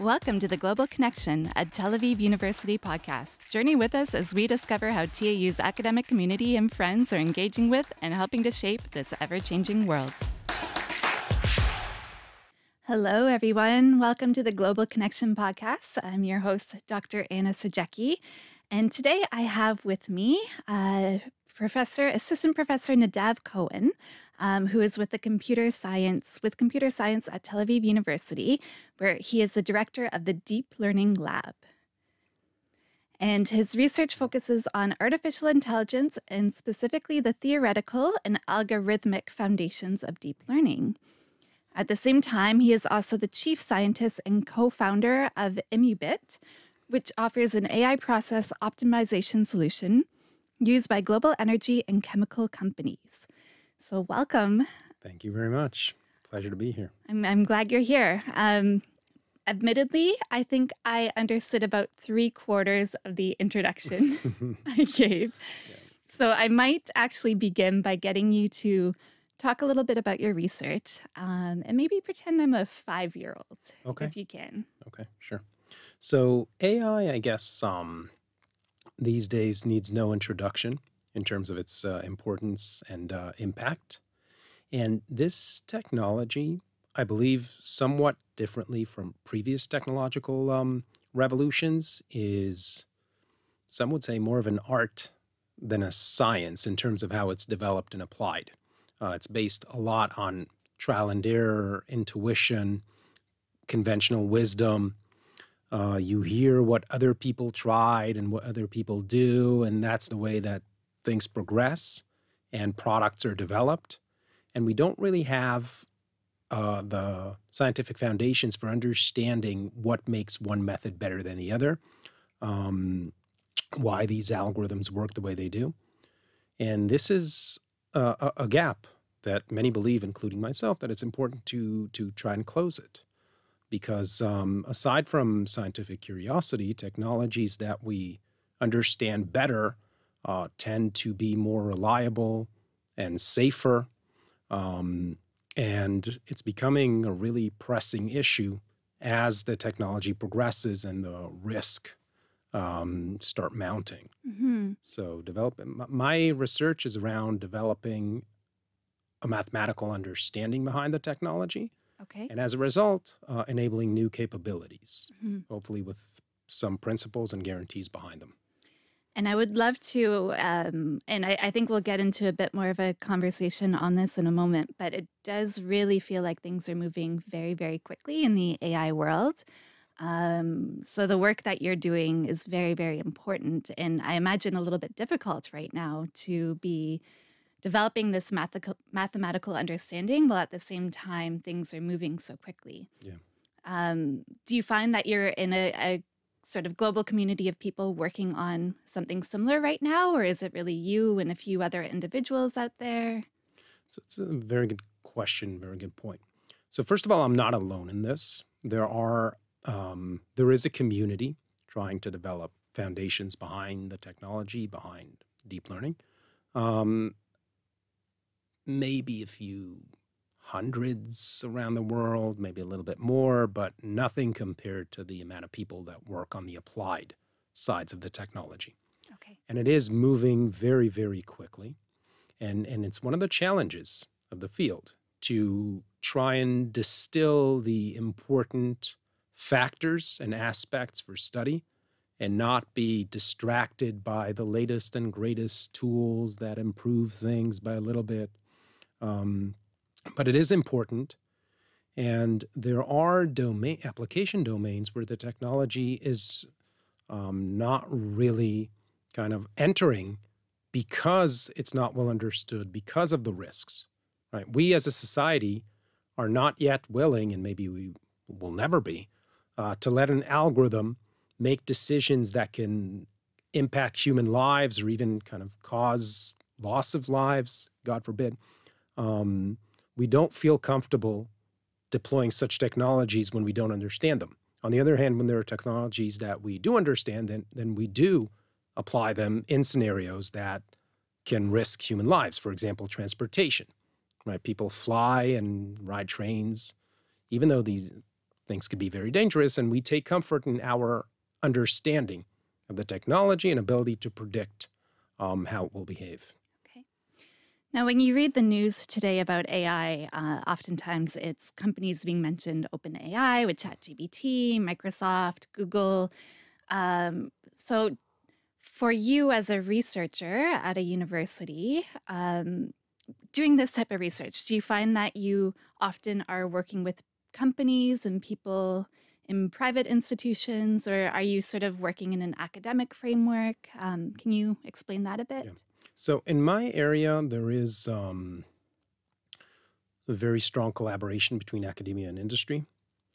Welcome to the Global Connection at Tel Aviv University podcast. Journey with us as we discover how TAU's academic community and friends are engaging with and helping to shape this ever changing world. Hello, everyone. Welcome to the Global Connection podcast. I'm your host, Dr. Anna Sajecki. And today I have with me uh, Professor, Assistant Professor Nadav Cohen, um, who is with the computer science with computer science at Tel Aviv University, where he is the director of the Deep Learning Lab. And his research focuses on artificial intelligence and specifically the theoretical and algorithmic foundations of deep learning. At the same time, he is also the chief scientist and co founder of Imubit, which offers an AI process optimization solution used by global energy and chemical companies. So, welcome. Thank you very much. Pleasure to be here. I'm, I'm glad you're here. Um, admittedly, I think I understood about three quarters of the introduction I gave. Yeah. So, I might actually begin by getting you to talk a little bit about your research um, and maybe pretend I'm a five year old, okay. if you can. Okay, sure. So, AI, I guess, um, these days needs no introduction in terms of its uh, importance and uh, impact. And this technology, I believe, somewhat differently from previous technological um, revolutions, is some would say more of an art than a science in terms of how it's developed and applied. Uh, it's based a lot on trial and error, intuition, conventional wisdom. Uh, you hear what other people tried and what other people do, and that's the way that things progress and products are developed. And we don't really have uh, the scientific foundations for understanding what makes one method better than the other, um, why these algorithms work the way they do. And this is a, a gap that many believe, including myself, that it's important to, to try and close it. Because um, aside from scientific curiosity, technologies that we understand better uh, tend to be more reliable and safer. Um, and it's becoming a really pressing issue as the technology progresses and the risk um, start mounting. Mm-hmm. So, developing my research is around developing a mathematical understanding behind the technology. Okay. And as a result, uh, enabling new capabilities, mm-hmm. hopefully with some principles and guarantees behind them. And I would love to, um, and I, I, think we'll get into a bit more of a conversation on this in a moment, but it does really feel like things are moving very, very quickly in the AI world. Um, so the work that you're doing is very, very important. And I imagine a little bit difficult right now to be developing this math- mathematical understanding while at the same time things are moving so quickly. Yeah. Um, do you find that you're in a, a sort of global community of people working on something similar right now, or is it really you and a few other individuals out there? So it's a very good question, very good point. So first of all, I'm not alone in this. There are um, there is a community trying to develop foundations behind the technology, behind deep learning. Um, maybe a few hundreds around the world, maybe a little bit more, but nothing compared to the amount of people that work on the applied sides of the technology. Okay. And it is moving very, very quickly. And, and it's one of the challenges of the field to try and distill the important factors and aspects for study and not be distracted by the latest and greatest tools that improve things by a little bit. Um, but it is important. And there are domain application domains where the technology is um, not really kind of entering because it's not well understood, because of the risks. Right? We as a society are not yet willing, and maybe we will never be, uh, to let an algorithm make decisions that can impact human lives or even kind of cause loss of lives, God forbid. Um, we don't feel comfortable deploying such technologies when we don't understand them. On the other hand, when there are technologies that we do understand, then, then we do apply them in scenarios that can risk human lives. For example, transportation. Right? People fly and ride trains, even though these things could be very dangerous, and we take comfort in our understanding of the technology and ability to predict um, how it will behave. Now, when you read the news today about AI, uh, oftentimes it's companies being mentioned OpenAI with ChatGPT, Microsoft, Google. Um, so, for you as a researcher at a university, um, doing this type of research, do you find that you often are working with companies and people in private institutions, or are you sort of working in an academic framework? Um, can you explain that a bit? Yeah. So, in my area, there is um, a very strong collaboration between academia and industry.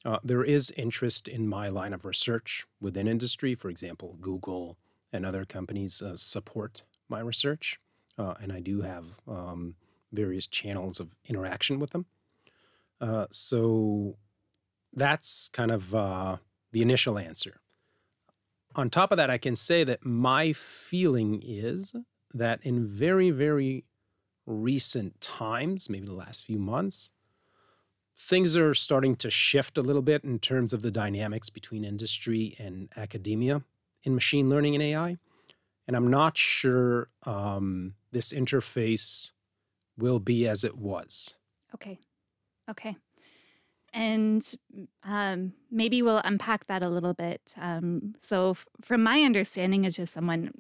Uh, there is interest in my line of research within industry. For example, Google and other companies uh, support my research, uh, and I do have um, various channels of interaction with them. Uh, so that's kind of uh, the initial answer. On top of that, I can say that my feeling is that in very, very recent times, maybe the last few months, things are starting to shift a little bit in terms of the dynamics between industry and academia in machine learning and AI. And I'm not sure um, this interface will be as it was. Okay. Okay. And um, maybe we'll unpack that a little bit. Um, so, f- from my understanding, as just someone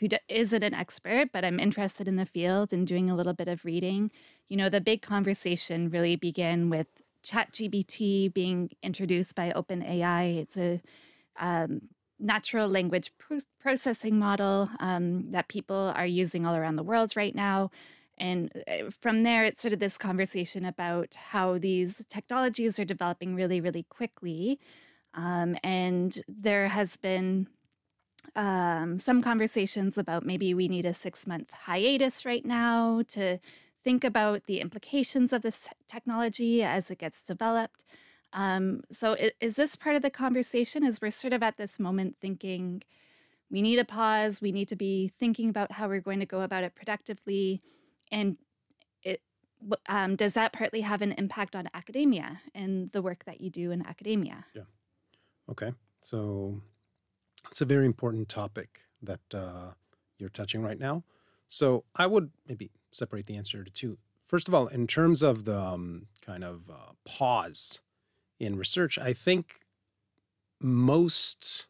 who d- isn't an expert, but I'm interested in the field and doing a little bit of reading, you know, the big conversation really began with ChatGPT being introduced by OpenAI. It's a um, natural language pro- processing model um, that people are using all around the world right now. And uh, from there, it's sort of this conversation about how these technologies are developing really, really quickly. Um, and there has been um, some conversations about maybe we need a six month hiatus right now to think about the implications of this technology as it gets developed. Um, so, is this part of the conversation? As we're sort of at this moment thinking, we need a pause, we need to be thinking about how we're going to go about it productively and it um, does that partly have an impact on academia and the work that you do in academia? Yeah. Okay. So it's a very important topic that uh, you're touching right now. So I would maybe separate the answer to two. First of all, in terms of the um, kind of uh, pause in research, I think most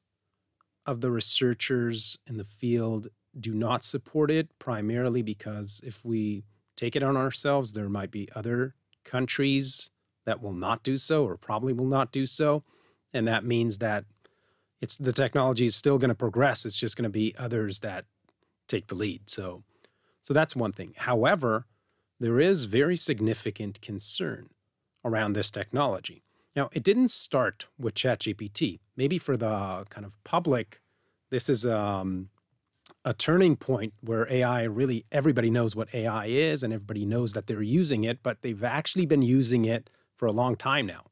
of the researchers in the field do not support it primarily because if we take it on ourselves, there might be other countries that will not do so or probably will not do so. And that means that it's the technology is still going to progress. It's just going to be others that take the lead. So so that's one thing. However, there is very significant concern around this technology. Now, it didn't start with ChatGPT. Maybe for the kind of public, this is um, a turning point where AI really everybody knows what AI is and everybody knows that they're using it, but they've actually been using it for a long time now.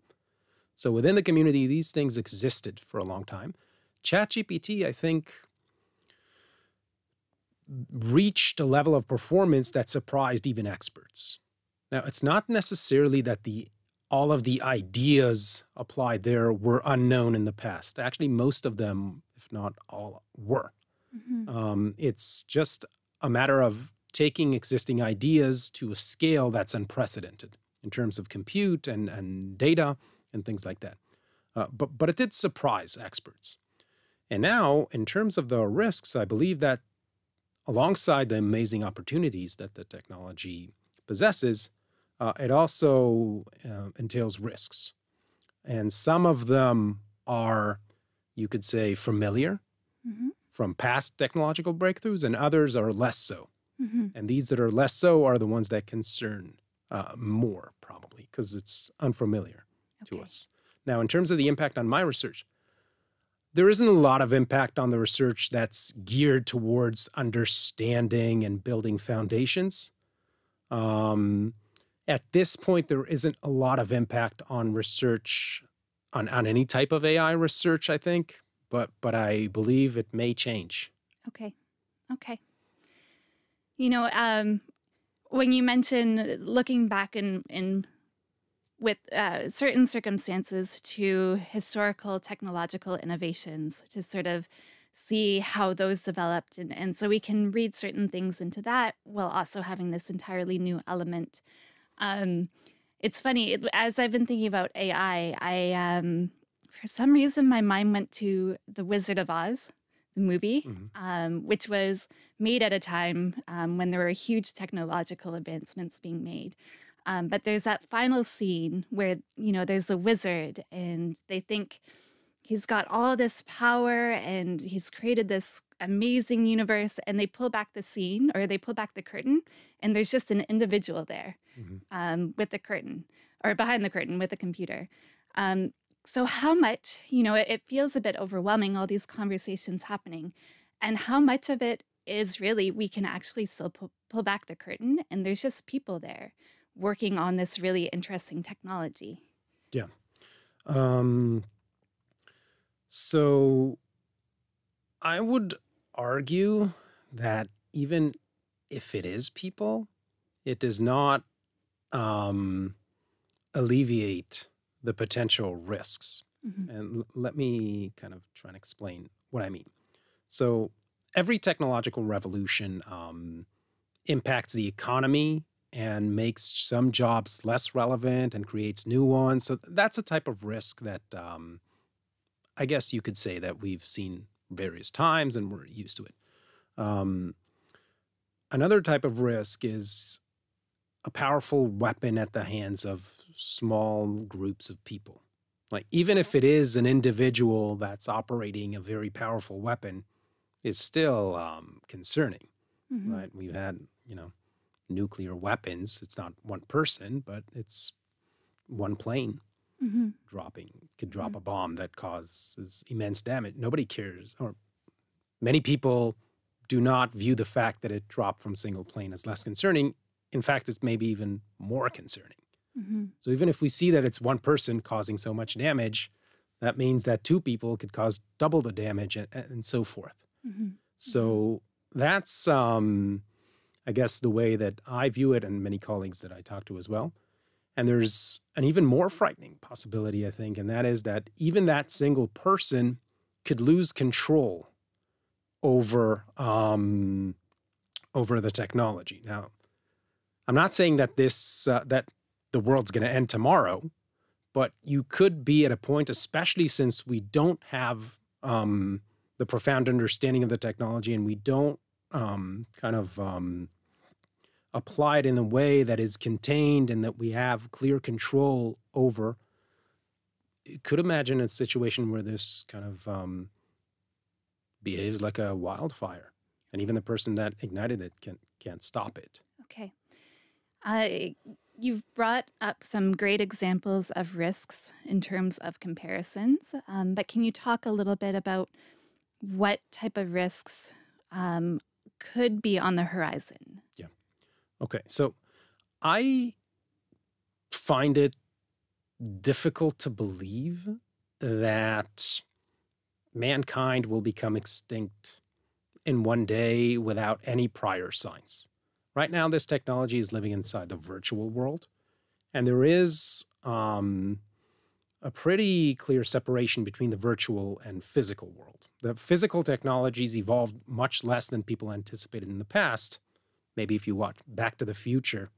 So within the community, these things existed for a long time. ChatGPT, I think, reached a level of performance that surprised even experts. Now, it's not necessarily that the all of the ideas applied there were unknown in the past. Actually, most of them, if not all, were. Mm-hmm. Um, it's just a matter of taking existing ideas to a scale that's unprecedented in terms of compute and, and data and things like that. Uh, but, but it did surprise experts. And now, in terms of the risks, I believe that alongside the amazing opportunities that the technology possesses, uh, it also uh, entails risks. And some of them are, you could say, familiar. Mm-hmm from past technological breakthroughs, and others are less so. Mm-hmm. And these that are less so are the ones that concern uh, more, probably, because it's unfamiliar okay. to us. Now, in terms of the impact on my research, there isn't a lot of impact on the research that's geared towards understanding and building foundations. Um, at this point, there isn't a lot of impact on research, on, on any type of AI research, I think but but I believe it may change. Okay. Okay. You know, um, when you mention looking back in in with uh, certain circumstances to historical technological innovations to sort of see how those developed. And, and so we can read certain things into that while also having this entirely new element. Um, it's funny, it, as I've been thinking about AI, I, um, for some reason, my mind went to The Wizard of Oz, the movie, Mhm. um, which was made at a time um, when there were huge technological advancements being made. Um, but there's that final scene where, you know, there's a wizard and they think he's got all this power and he's created this amazing universe. And they pull back the scene or they pull back the curtain and there's just an individual there Mhm. um, with the curtain or behind the curtain with a computer. Um, so, how much, you know, it, feels a bit overwhelming, all these conversations happening, and how much of it is really we can actually still pull, pull back the curtain and there's just people there working on this really interesting technology. Yeah. Um, so I would argue that even if it is people, it does not um, alleviate the potential risks. Mhm. And l- let me kind of try and explain what I mean. So, every technological revolution um, impacts the economy and makes some jobs less relevant and creates new ones. So, that's a type of risk that um, I guess you could say that we've seen various times and we're used to it. Um, another type of risk is a powerful weapon at the hands of small groups of people. Like, even if it is an individual that's operating a very powerful weapon, it's still um, concerning, Mhm. right? We've had, you know, nuclear weapons. It's not one person, but it's one plane Mhm. dropping, could drop a bomb that causes immense damage. Nobody cares, or many people do not view the fact that it dropped from single plane as less concerning. In fact, it's maybe even more concerning. Mhm. So even if we see that it's one person causing so much damage, that means that two people could cause double the damage and, and so forth. Mhm. So that's, um, I guess, the way that I view it, and many colleagues that I talk to as well. And there's an even more frightening possibility, I think, and that is that even that single person could lose control over um, over the technology. Now, I'm not saying that this uh, that the world's going to end tomorrow, but you could be at a point, especially since we don't have um, the profound understanding of the technology and we don't um, kind of um, apply it in a way that is contained and that we have clear control over. You could imagine a situation where this kind of um, behaves like a wildfire, and even the person that ignited it can, can't stop it. Uh, you've brought up some great examples of risks in terms of comparisons, um, but can you talk a little bit about what type of risks um, could be on the horizon? Yeah. Okay, so I find it difficult to believe that mankind will become extinct in one day without any prior signs. Right now, this technology is living inside the virtual world, and there is um, a pretty clear separation between the virtual and physical world. The physical technologies evolved much less than people anticipated in the past. Maybe if you watch Back to the Future,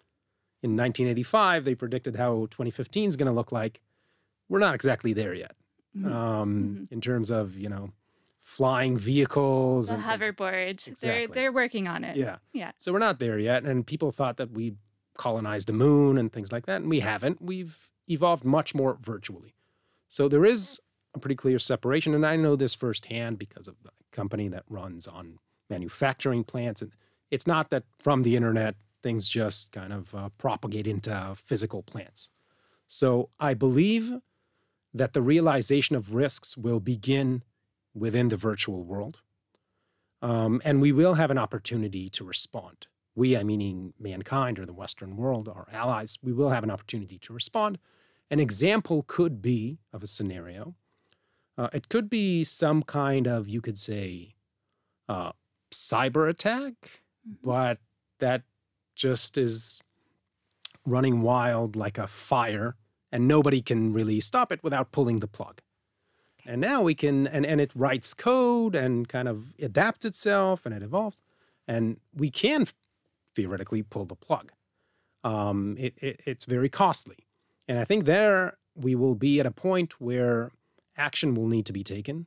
in 1985, they predicted how 2015 is going to look like. We're not exactly there yet Mhm. um, in terms of, you know, flying vehicles. the and things. hoverboard, they're they're working on it. Yeah. Yeah. So we're not there yet. And people thought that we colonized the moon and things like that. And we haven't. We've evolved much more virtually. So there is a pretty clear separation. And I know this firsthand because of the company that runs on manufacturing plants. And it's not that from the internet, things just kind of uh, propagate into physical plants. So I believe that the realization of risks will begin within the virtual world. Um, and we will have an opportunity to respond. We, I meaning mankind or the Western world, our allies, we will have an opportunity to respond. An example could be of a scenario. Uh, it could be some kind of, you could say, uh, cyber attack, Mhm. but that just is running wild like a fire and nobody can really stop it without pulling the plug. And now we can, and, and it writes code and kind of adapts itself and it evolves. And we can theoretically pull the plug. Um, it, it, it's very costly. And I think there we will be at a point where action will need to be taken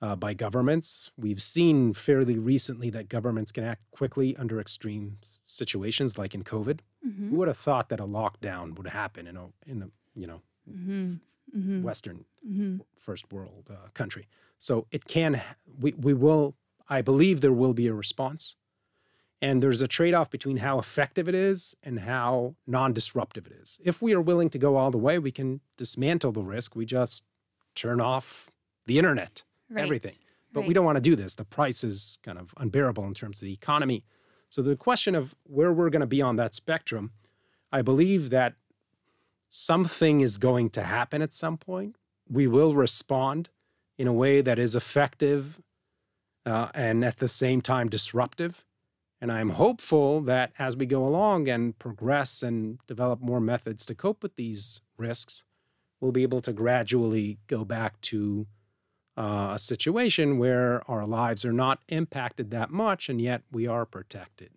uh, by governments. We've seen fairly recently that governments can act quickly under extreme situations, like in COVID. Mm-hmm. Who would have thought that a lockdown would happen in a in a you know Mm-hmm. Mm-hmm. Western Mm-hmm. first world uh, country? So it can. We we will. I believe there will be a response, and there's a trade off between how effective it is and how non disruptive it is. If we are willing to go all the way, we can dismantle the risk. We just turn off the internet Right. everything. But we don't want to do this. The price is kind of unbearable in terms of the economy. So the question of where we're going to be on that spectrum, I believe that something is going to happen at some point. We will respond in a way that is effective uh, and at the same time disruptive. And I'm hopeful that as we go along and progress and develop more methods to cope with these risks, we'll be able to gradually go back to uh, a situation where our lives are not impacted that much and yet we are protected.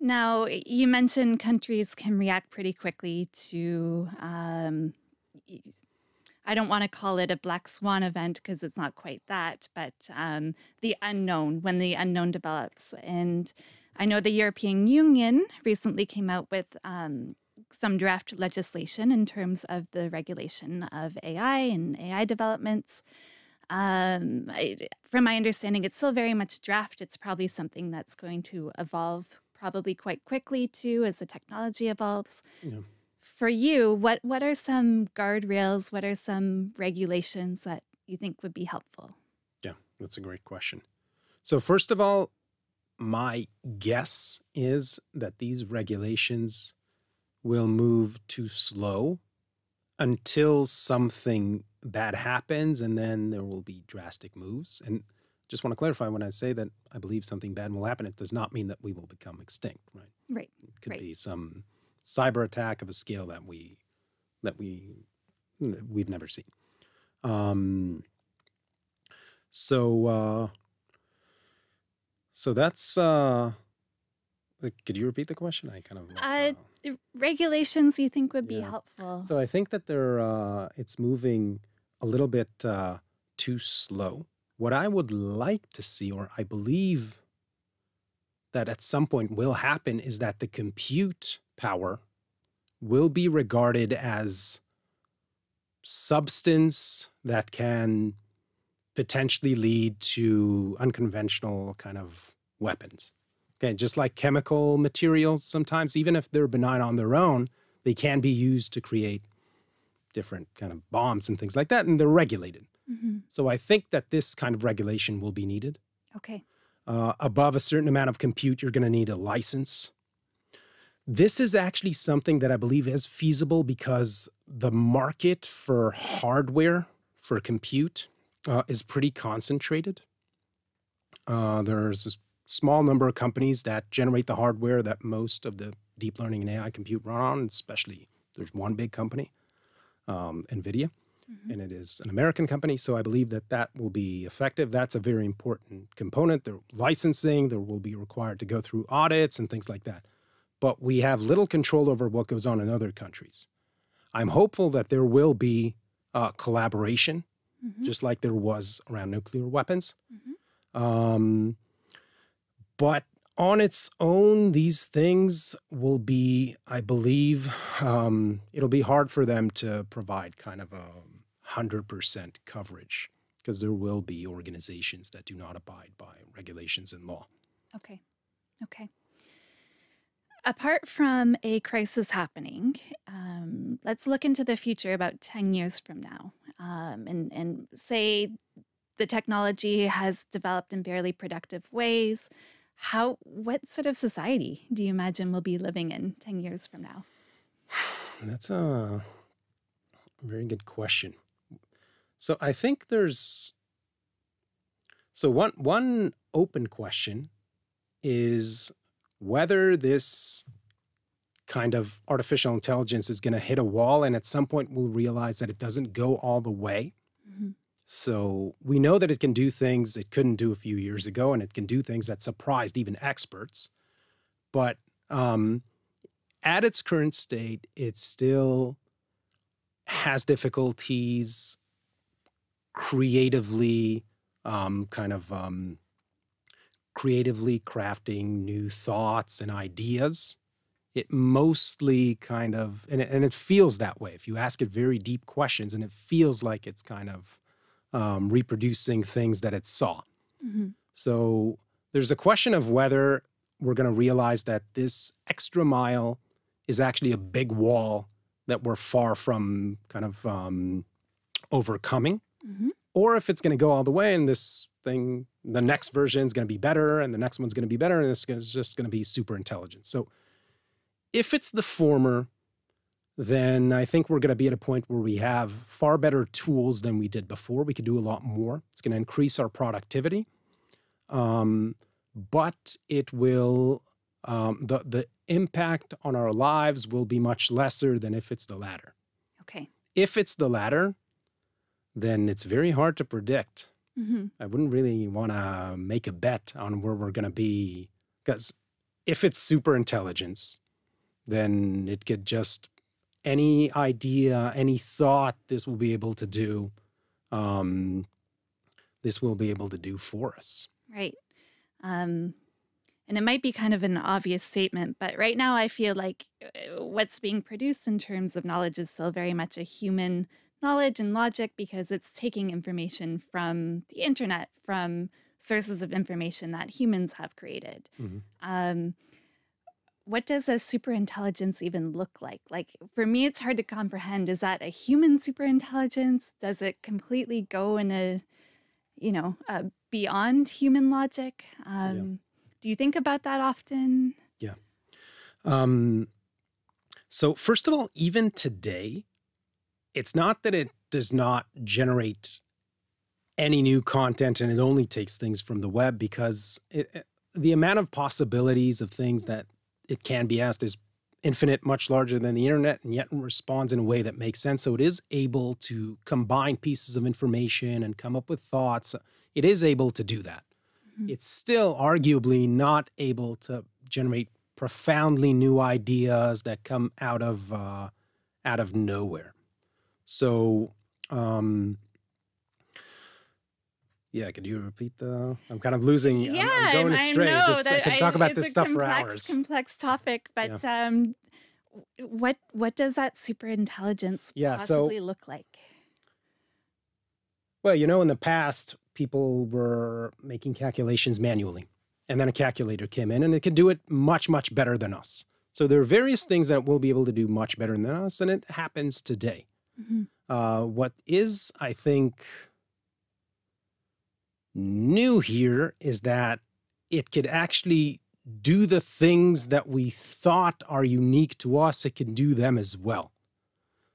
Now, you mentioned countries can react pretty quickly to, um, I don't want to call it a black swan event because it's not quite that, but um, the unknown, when the unknown develops. And I know the European Union recently came out with um, some draft legislation in terms of the regulation of AI and AI developments. Um, I, from my understanding, it's still very much draft. It's probably something that's going to evolve probably quite quickly too as the technology evolves. Yeah. For you, what what are some guardrails? What are some regulations that you think would be helpful? Yeah, that's a great question. So, first of all, my guess is that these regulations will move too slow until something bad happens, and then there will be drastic moves. And just want to clarify when I say that I believe something bad will happen, it does not mean that we will become extinct, right? Right. It could Right. be some cyber attack of a scale that we that we we've never seen. Um, so uh, so that's uh, could you repeat the question? I kind of Uh, that. Regulations you think would be Yeah. helpful? So I think that they're uh, it's moving a little bit uh, too slow. What I would like to see, or I believe that at some point will happen, is that the compute power will be regarded as substance that can potentially lead to unconventional kind of weapons. Okay, just like chemical materials, sometimes even if they're benign on their own, they can be used to create different kind of bombs and things like that, and they're regulated. Hmm So I think that this kind of regulation will be needed. Okay. Uh, above a certain amount of compute, you're going to need a license. This is actually something that I believe is feasible because the market for hardware for compute uh, is pretty concentrated. Uh, there's a small number of companies that generate the hardware that most of the deep learning and AI compute run on, especially there's one big company, um, NVIDIA Mhm. and it is an American company. So I believe that that will be effective. That's a very important component. The licensing, there will be required to go through audits and things like that. But we have little control over what goes on in other countries. I'm hopeful that there will be uh, collaboration, Mhm. just like there was around nuclear weapons. Mhm. Um, but on its own, these things will be, I believe, um, it'll be hard for them to provide kind of a 100% coverage because there will be organizations that do not abide by regulations and law. Okay. Okay. Apart from a crisis happening, um, let's look into the future about 10 years from now um, and, and say the technology has developed in fairly productive ways. How, what sort of society do you imagine we'll be living in 10 years from now? That's a very good question. So I think there's so one one open question is whether this kind of artificial intelligence is going to hit a wall, and at some point we'll realize that it doesn't go all the way. Mhm. So we know that it can do things it couldn't do a few years ago, and it can do things that surprised even experts. But um, at its current state, it still has difficulties creatively, um, kind of um, creatively crafting new thoughts and ideas. It mostly kind of, and it, and it feels that way. If you ask it very deep questions, and it feels like it's kind of um, reproducing things that it saw. Mhm. So there's a question of whether we're going to realize that this extra mile is actually a big wall that we're far from kind of um, overcoming, Mhm. or if it's going to go all the way and this thing, the next version is going to be better, and the next one's going to be better, and it's gonna- it's just going to be super intelligent. So if it's the former, then I think we're going to be at a point where we have far better tools than we did before. We could do a lot more. It's going to increase our productivity, um, but it will um, the the impact on our lives will be much lesser than if it's the latter. Okay. If it's the latter, then it's very hard to predict. hmm I wouldn't really want to make a bet on where we're going to be because if it's super intelligence, then it could just any idea, any thought this will be able to do, um, this will be able to do for us. Right. Um, and it might be kind of an obvious statement, but right now I feel like uh, what's being produced in terms of knowledge is still very much a human knowledge and logic because it's taking information from the internet, from sources of information that humans have created. Mhm. Um, what does a superintelligence even look like? Like for me, it's hard to comprehend. Is that a human superintelligence? Does it completely go in a, you know, uh, beyond human logic? Um, Do you think about that often? Yeah. Um, so, first of all, even today, it's not that it does not generate any new content and it only takes things from the web because it, the amount of possibilities of things that it can be asked is infinite, much larger than the internet, and yet responds in a way that makes sense. So, it is able to combine pieces of information and come up with thoughts. It is able to do that. Mhm. It's still arguably not able to generate profoundly new ideas that come out of uh, out of nowhere. So, um, yeah, could you repeat the? I'm kind of losing. I'm- yeah, I'm, going I astray. know Just, I that could talk about this stuff for complex, hours. Complex topic, but um, what what does that superintelligence Yeah, so- possibly look like? Well, you know, in the past, people were making calculations manually, and then a calculator came in, and it could do it much, much better than us. So there are various things that we'll be able to do much better than us, and it happens today. Mhm. Uh, what is, I think, new here is that it could actually do the things that we thought are unique to us, it can do them as well.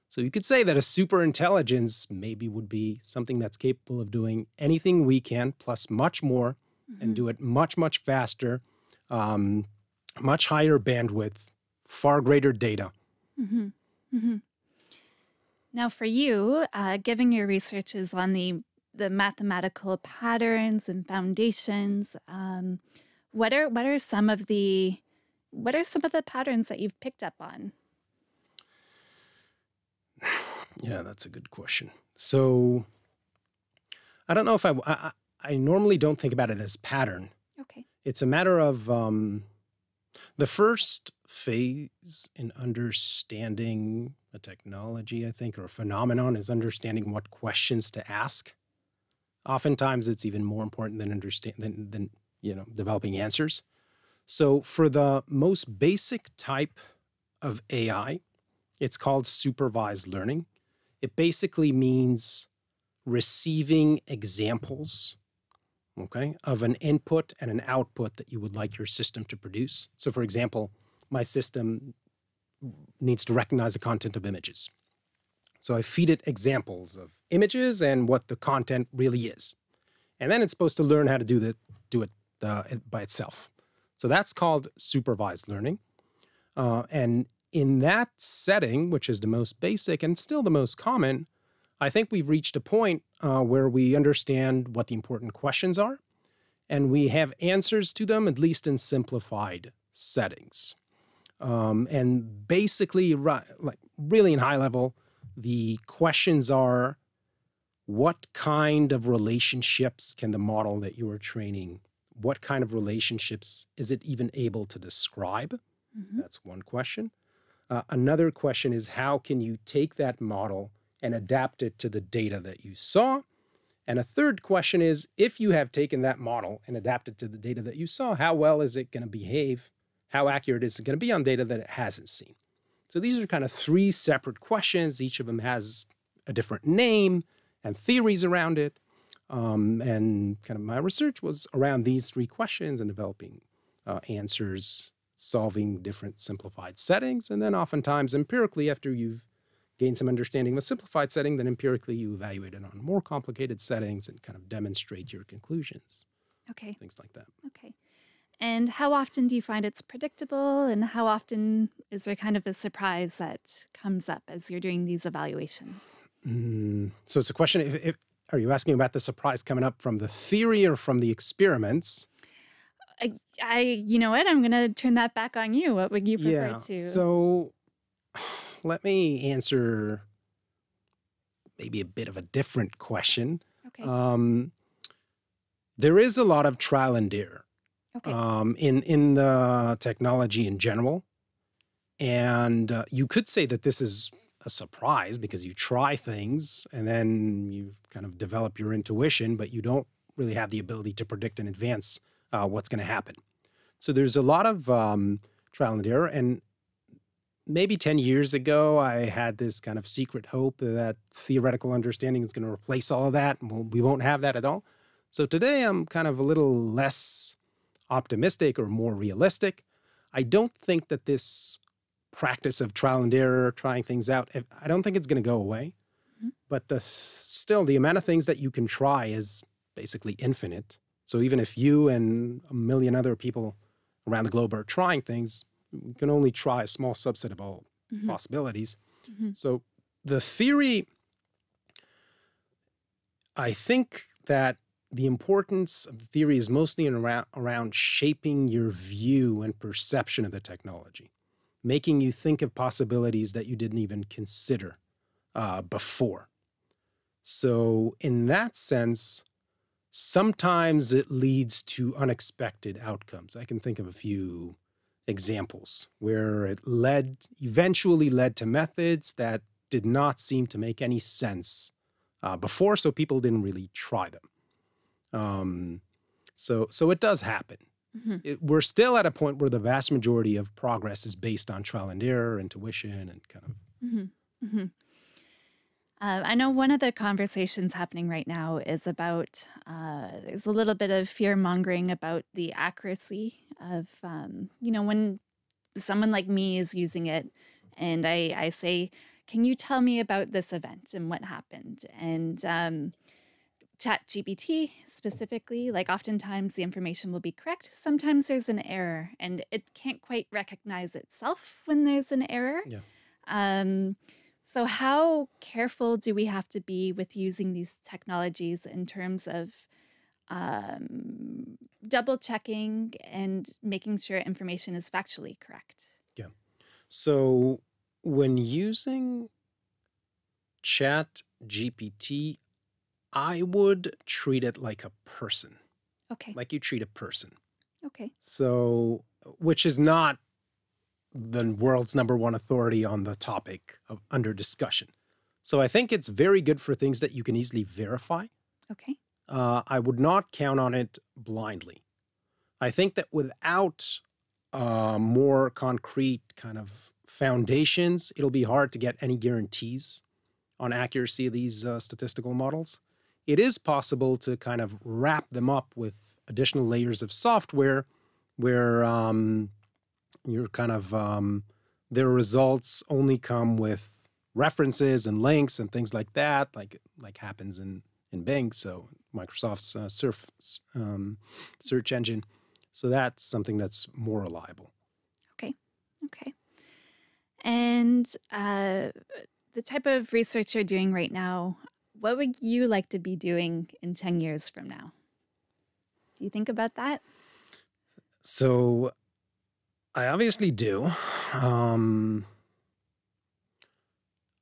So you could say that a super intelligence maybe would be something that's capable of doing anything we can, plus much more, and Mhm. do it much, much faster, um, much higher bandwidth, far greater data. Mm-hmm. hmm Now, for you, uh, given your research is on the the mathematical patterns and foundations, um, what are what are some of the what are some of the patterns that you've picked up on? Yeah, that's a good question. So I don't know if I, I, I I normally don't think about it as pattern. Okay. It's a matter of um, the first phase in understanding a technology, I think, or a phenomenon is understanding what questions to ask. Oftentimes, it's even more important than understand than, than you know developing answers. So, for the most basic type of AI, it's called supervised learning. It basically means receiving examples okay, of an input and an output that you would like your system to produce. So, for example, my system needs to recognize the content of images. So, I feed it examples of images and what the content really is. And then it's supposed to learn how to do, the, do it uh, by itself. So, that's called supervised learning. Uh, and in that setting, which is the most basic and still the most common, I think we've reached a point uh, where we understand what the important questions are and we have answers to them, at least in simplified settings. Um, and basically, right, like really in high level, the questions are what kind of relationships can the model that you are training, what kind of relationships is it even able to describe? Mm-hmm. That's one question. Uh, another question is how can you take that model and adapt it to the data that you saw? And a third question is if you have taken that model and adapted to the data that you saw, how well is it going to behave? How accurate is it going to be on data that it hasn't seen? So these are kind of three separate questions. Each of them has a different name and theories around it. Um, and kind of my research was around these three questions and developing uh, answers, solving different simplified settings. And then oftentimes empirically, after you've gained some understanding of a simplified setting, then empirically you evaluate it on more complicated settings and kind of demonstrate your conclusions. Okay. Things like that. Okay. And how often do you find it's predictable? And how often is there kind of a surprise that comes up as you're doing these evaluations? Mm, so it's a question if, if, are you asking about the surprise coming up from the theory or from the experiments? I, I you know what? I'm going to turn that back on you. What would you prefer yeah, to? So let me answer maybe a bit of a different question. Okay. Um, there is a lot of trial and error okay. um, in in the technology in general, and uh, you could say that this is a surprise because you try things and then you kind of develop your intuition, but you don't really have the ability to predict in advance uh, what's going to happen. So there's a lot of um, trial and error, and maybe 10 years ago, I had this kind of secret hope that theoretical understanding is going to replace all of that. And we won't have that at all. So today, I'm kind of a little less optimistic or more realistic. I don't think that this practice of trial and error, trying things out, I don't think it's going to go away. Mm-hmm. But the still, the amount of things that you can try is basically infinite. So even if you and a million other people around the globe are trying things, we can only try a small subset of all mm-hmm. possibilities. Mm-hmm. So the theory, I think that the importance of the theory is mostly around, around shaping your view and perception of the technology, making you think of possibilities that you didn't even consider uh, before. So, in that sense, sometimes it leads to unexpected outcomes. I can think of a few examples where it led eventually led to methods that did not seem to make any sense uh, before, so people didn't really try them. Um, so so it does happen. Mm-hmm. It, we're still at a point where the vast majority of progress is based on trial and error, intuition, and kind of. Mm-hmm. Mm-hmm. Uh, I know one of the conversations happening right now is about uh, there's a little bit of fear mongering about the accuracy of, um, you know, when someone like me is using it and I, I say, Can you tell me about this event and what happened? And um, Chat GPT specifically, like oftentimes the information will be correct. Sometimes there's an error and it can't quite recognize itself when there's an error. Yeah. Um, so, how careful do we have to be with using these technologies in terms of um, double checking and making sure information is factually correct? Yeah. So, when using Chat GPT, I would treat it like a person. Okay. Like you treat a person. Okay. So, which is not the world's number one authority on the topic of, under discussion. So I think it's very good for things that you can easily verify. Okay. Uh, I would not count on it blindly. I think that without uh, more concrete kind of foundations, it'll be hard to get any guarantees on accuracy of these uh, statistical models. It is possible to kind of wrap them up with additional layers of software where um, you're kind of um, their results only come with references and links and things like that, like like happens in in Bing, so Microsoft's uh, surf, um, search engine. So that's something that's more reliable. Okay, okay. And uh, the type of research you're doing right now, what would you like to be doing in 10 years from now? Do you think about that? So I obviously do. Um,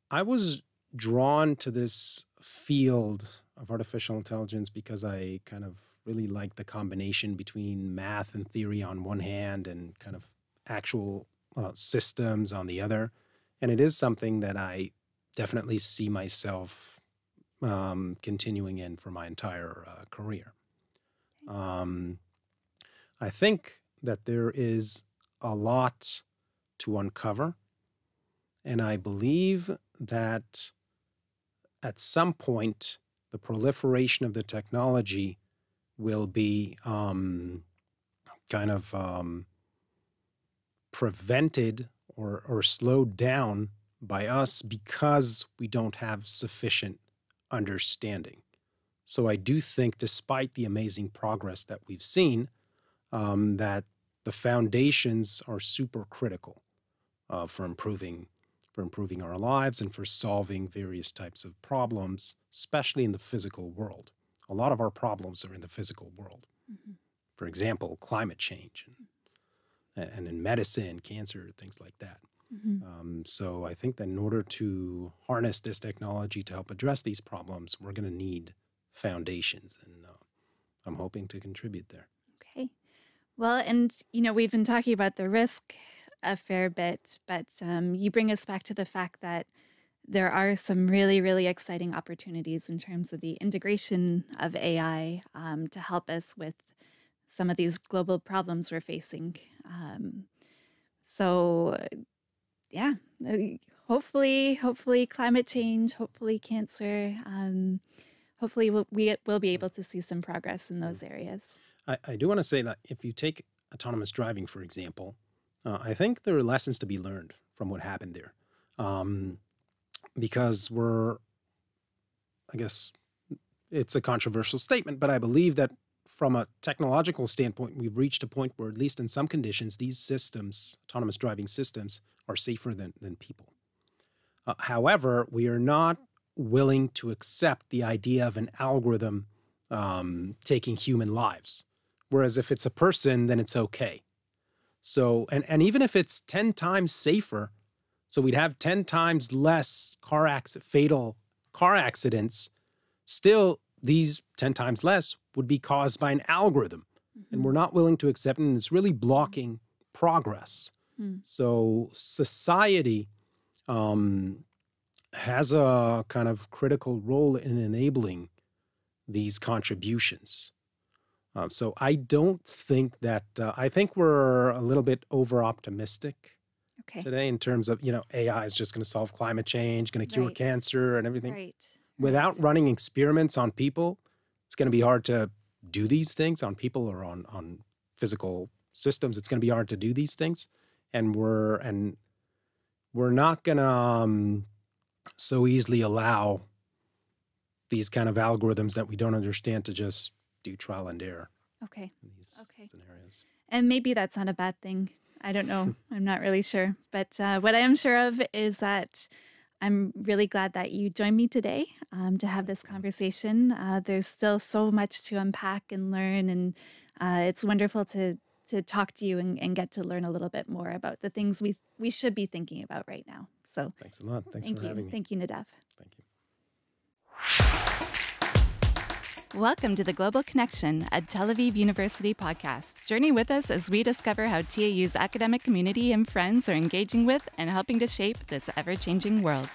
I was drawn to this field of artificial intelligence because I kind of really like the combination between math and theory on one hand and kind of actual uh, systems on the other. And it is something that I definitely see myself um, continuing in for my entire uh, career. Um, I think that there is a lot to uncover. And I believe that at some point, the proliferation of the technology will be um, kind of um, prevented or, or slowed down by us because we don't have sufficient understanding. So I do think, despite the amazing progress that we've seen, um, that the foundations are super critical uh, for improving for improving our lives and for solving various types of problems, especially in the physical world. A lot of our problems are in the physical world. Mm-hmm. For example, climate change and, and in medicine, cancer, things like that. Mm-hmm. Um, so I think that in order to harness this technology to help address these problems, we're going to need foundations, and uh, I'm hoping to contribute there. Okay. Well, and you know, we've been talking about the risk a fair bit, but um, you bring us back to the fact that there are some really, really exciting opportunities in terms of the integration of AI um, to help us with some of these global problems we're facing. Um, so, yeah, hopefully, hopefully, climate change, hopefully, cancer. Um, hopefully, we'll, we will be able to see some progress in those areas. I, I do want to say that if you take autonomous driving, for example, uh, I think there are lessons to be learned from what happened there. Um, because we're, I guess it's a controversial statement, but I believe that from a technological standpoint, we've reached a point where, at least in some conditions, these systems, autonomous driving systems, are safer than, than people. Uh, however, we are not willing to accept the idea of an algorithm um, taking human lives. Whereas if it's a person, then it's okay. So, and, and even if it's 10 times safer, so we'd have 10 times less car accident, fatal car accidents, still these 10 times less would be caused by an algorithm. Mm-hmm. And we're not willing to accept it, and it's really blocking progress. Mm. So society um, has a kind of critical role in enabling these contributions. Um, so I don't think that uh, I think we're a little bit over optimistic okay. today in terms of you know AI is just going to solve climate change, going to cure right. cancer and everything. Right. Without right. running experiments on people, it's going to be hard to do these things on people or on on physical systems. It's going to be hard to do these things, and we're and we're not going to um, so easily allow these kind of algorithms that we don't understand to just do trial and error. Okay. okay. Scenarios. And maybe that's not a bad thing. I don't know. I'm not really sure. But uh, what I am sure of is that I'm really glad that you joined me today um, to have this conversation. Uh, there's still so much to unpack and learn, and uh, it's wonderful to to talk to you and, and, get to learn a little bit more about the things we we should be thinking about right now. So thanks a lot. Thanks thank for you. having me. Thank you, Nadav. Thank you. Welcome to the Global Connection, a Tel Aviv University podcast. Journey with us as we discover how TAU's academic community and friends are engaging with and helping to shape this ever changing world.